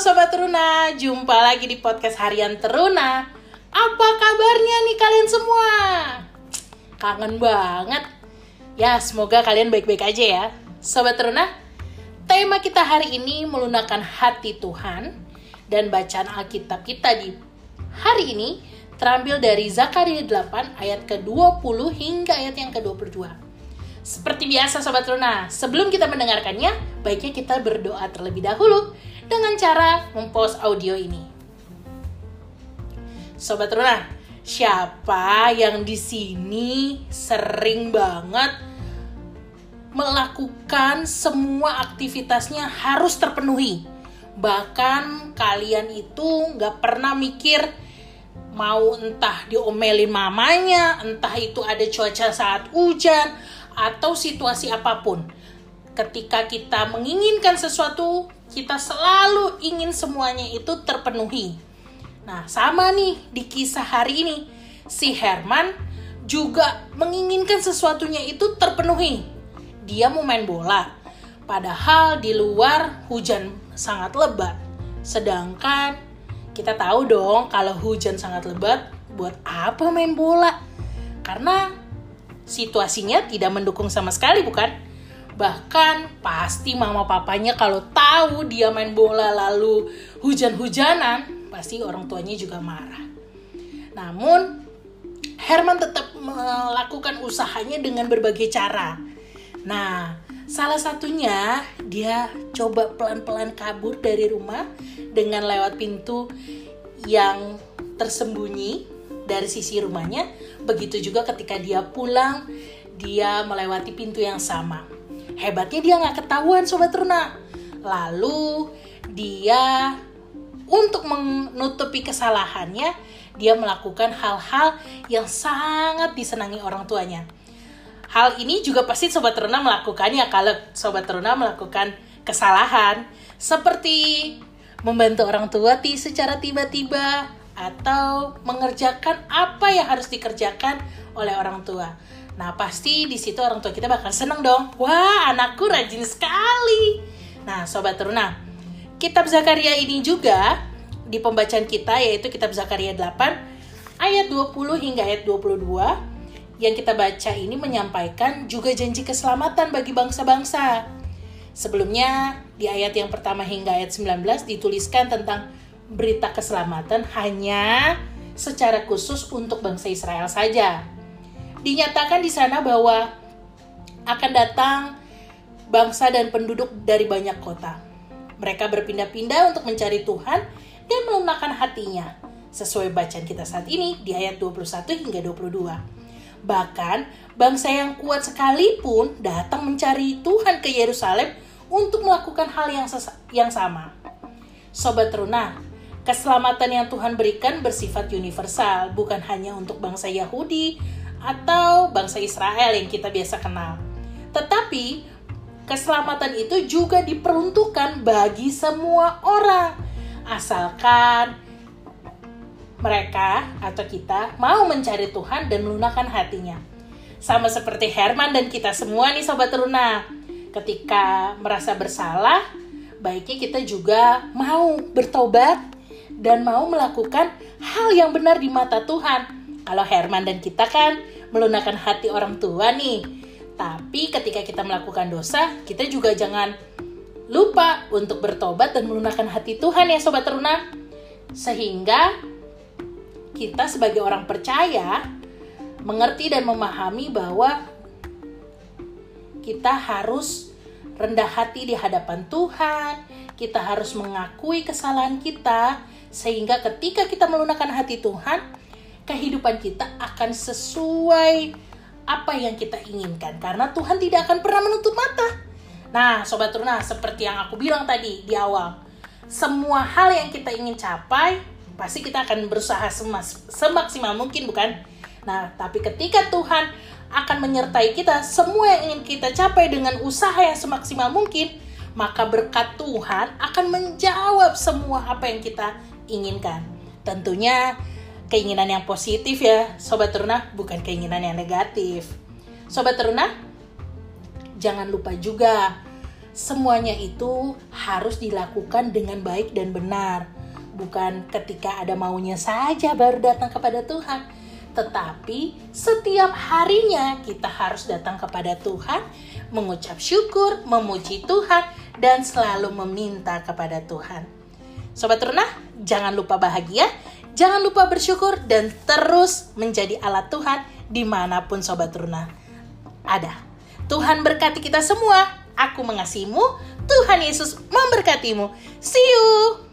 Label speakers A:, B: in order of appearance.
A: Sobat Teruna, jumpa lagi di podcast Harian Teruna. Apa kabarnya nih kalian semua? Kangen banget. Ya semoga kalian baik-baik aja ya. Sobat Teruna, tema kita hari ini melunakkan hati Tuhan Dan bacaan Alkitab kita di hari ini terambil dari Zakaria 8 ayat ke-20 hingga ayat yang ke-22 seperti biasa Sobat Runa, sebelum kita mendengarkannya, baiknya kita berdoa terlebih dahulu dengan cara mempost audio ini. Sobat Runa, siapa yang di sini sering banget melakukan semua aktivitasnya harus terpenuhi? Bahkan kalian itu nggak pernah mikir mau entah diomelin mamanya, entah itu ada cuaca saat hujan, atau situasi apa pun. Ketika kita menginginkan sesuatu, kita selalu ingin semuanya itu terpenuhi. Nah, sama nih di kisah hari ini. Si Herman juga menginginkan sesuatunya itu terpenuhi. Dia mau main bola, padahal di luar hujan sangat lebat. Sedangkan kita tahu dong kalau hujan sangat lebat, buat apa main bola? Karena situasinya tidak mendukung sama sekali bukan? Bahkan pasti mama papanya kalau tahu dia main bola lalu hujan-hujanan, pasti orang tuanya juga marah. Namun Herman tetap melakukan usahanya dengan berbagai cara. Nah, salah satunya dia coba pelan-pelan kabur dari rumah dengan lewat pintu yang tersembunyi dari sisi rumahnya Begitu juga ketika dia pulang, dia melewati pintu yang sama. Hebatnya dia nggak ketahuan Sobat Runa. Lalu dia untuk menutupi kesalahannya, dia melakukan hal-hal yang sangat disenangi orang tuanya. Hal ini juga pasti Sobat Runa melakukannya kalau Sobat Runa melakukan kesalahan. Seperti membantu orang tua secara tiba-tiba, atau mengerjakan apa yang harus dikerjakan oleh orang tua. Nah, pasti di situ orang tua kita bakal seneng dong. Wah, anakku rajin sekali. Nah, sobat teruna, kitab Zakaria ini juga di pembacaan kita yaitu kitab Zakaria 8 ayat 20 hingga ayat 22 yang kita baca ini menyampaikan juga janji keselamatan bagi bangsa-bangsa. Sebelumnya di ayat yang pertama hingga ayat 19 dituliskan tentang berita keselamatan hanya secara khusus untuk bangsa Israel saja. Dinyatakan di sana bahwa akan datang bangsa dan penduduk dari banyak kota. Mereka berpindah-pindah untuk mencari Tuhan dan melunakkan hatinya. Sesuai bacaan kita saat ini di ayat 21 hingga 22. Bahkan bangsa yang kuat sekalipun datang mencari Tuhan ke Yerusalem untuk melakukan hal yang yang sama. Sobat Runa, Keselamatan yang Tuhan berikan bersifat universal, bukan hanya untuk bangsa Yahudi atau bangsa Israel yang kita biasa kenal. Tetapi keselamatan itu juga diperuntukkan bagi semua orang, asalkan mereka atau kita mau mencari Tuhan dan melunakkan hatinya. Sama seperti Herman dan kita semua nih Sobat Teruna. Ketika merasa bersalah, baiknya kita juga mau bertobat dan mau melakukan hal yang benar di mata Tuhan. Kalau Herman dan kita kan melunakkan hati orang tua nih. Tapi ketika kita melakukan dosa, kita juga jangan lupa untuk bertobat dan melunakkan hati Tuhan ya Sobat Teruna. Sehingga kita sebagai orang percaya mengerti dan memahami bahwa kita harus rendah hati di hadapan Tuhan, kita harus mengakui kesalahan kita sehingga ketika kita melunakkan hati Tuhan, kehidupan kita akan sesuai apa yang kita inginkan. Karena Tuhan tidak akan pernah menutup mata. Nah, Sobat Runa, seperti yang aku bilang tadi di awal. Semua hal yang kita ingin capai, pasti kita akan berusaha semas, semaksimal mungkin, bukan? Nah, tapi ketika Tuhan akan menyertai kita, semua yang ingin kita capai dengan usaha yang semaksimal mungkin, maka berkat Tuhan akan menjawab semua apa yang kita inginkan. Tentunya keinginan yang positif ya, sobat teruna, bukan keinginan yang negatif. Sobat teruna, jangan lupa juga semuanya itu harus dilakukan dengan baik dan benar. Bukan ketika ada maunya saja baru datang kepada Tuhan, tetapi setiap harinya kita harus datang kepada Tuhan, mengucap syukur, memuji Tuhan, dan selalu meminta kepada Tuhan. Sobat Teruna, jangan lupa bahagia, jangan lupa bersyukur, dan terus menjadi alat Tuhan di mana pun Sobat Teruna ada. Tuhan berkati kita semua. Aku mengasihimu. Tuhan Yesus memberkatimu. See you.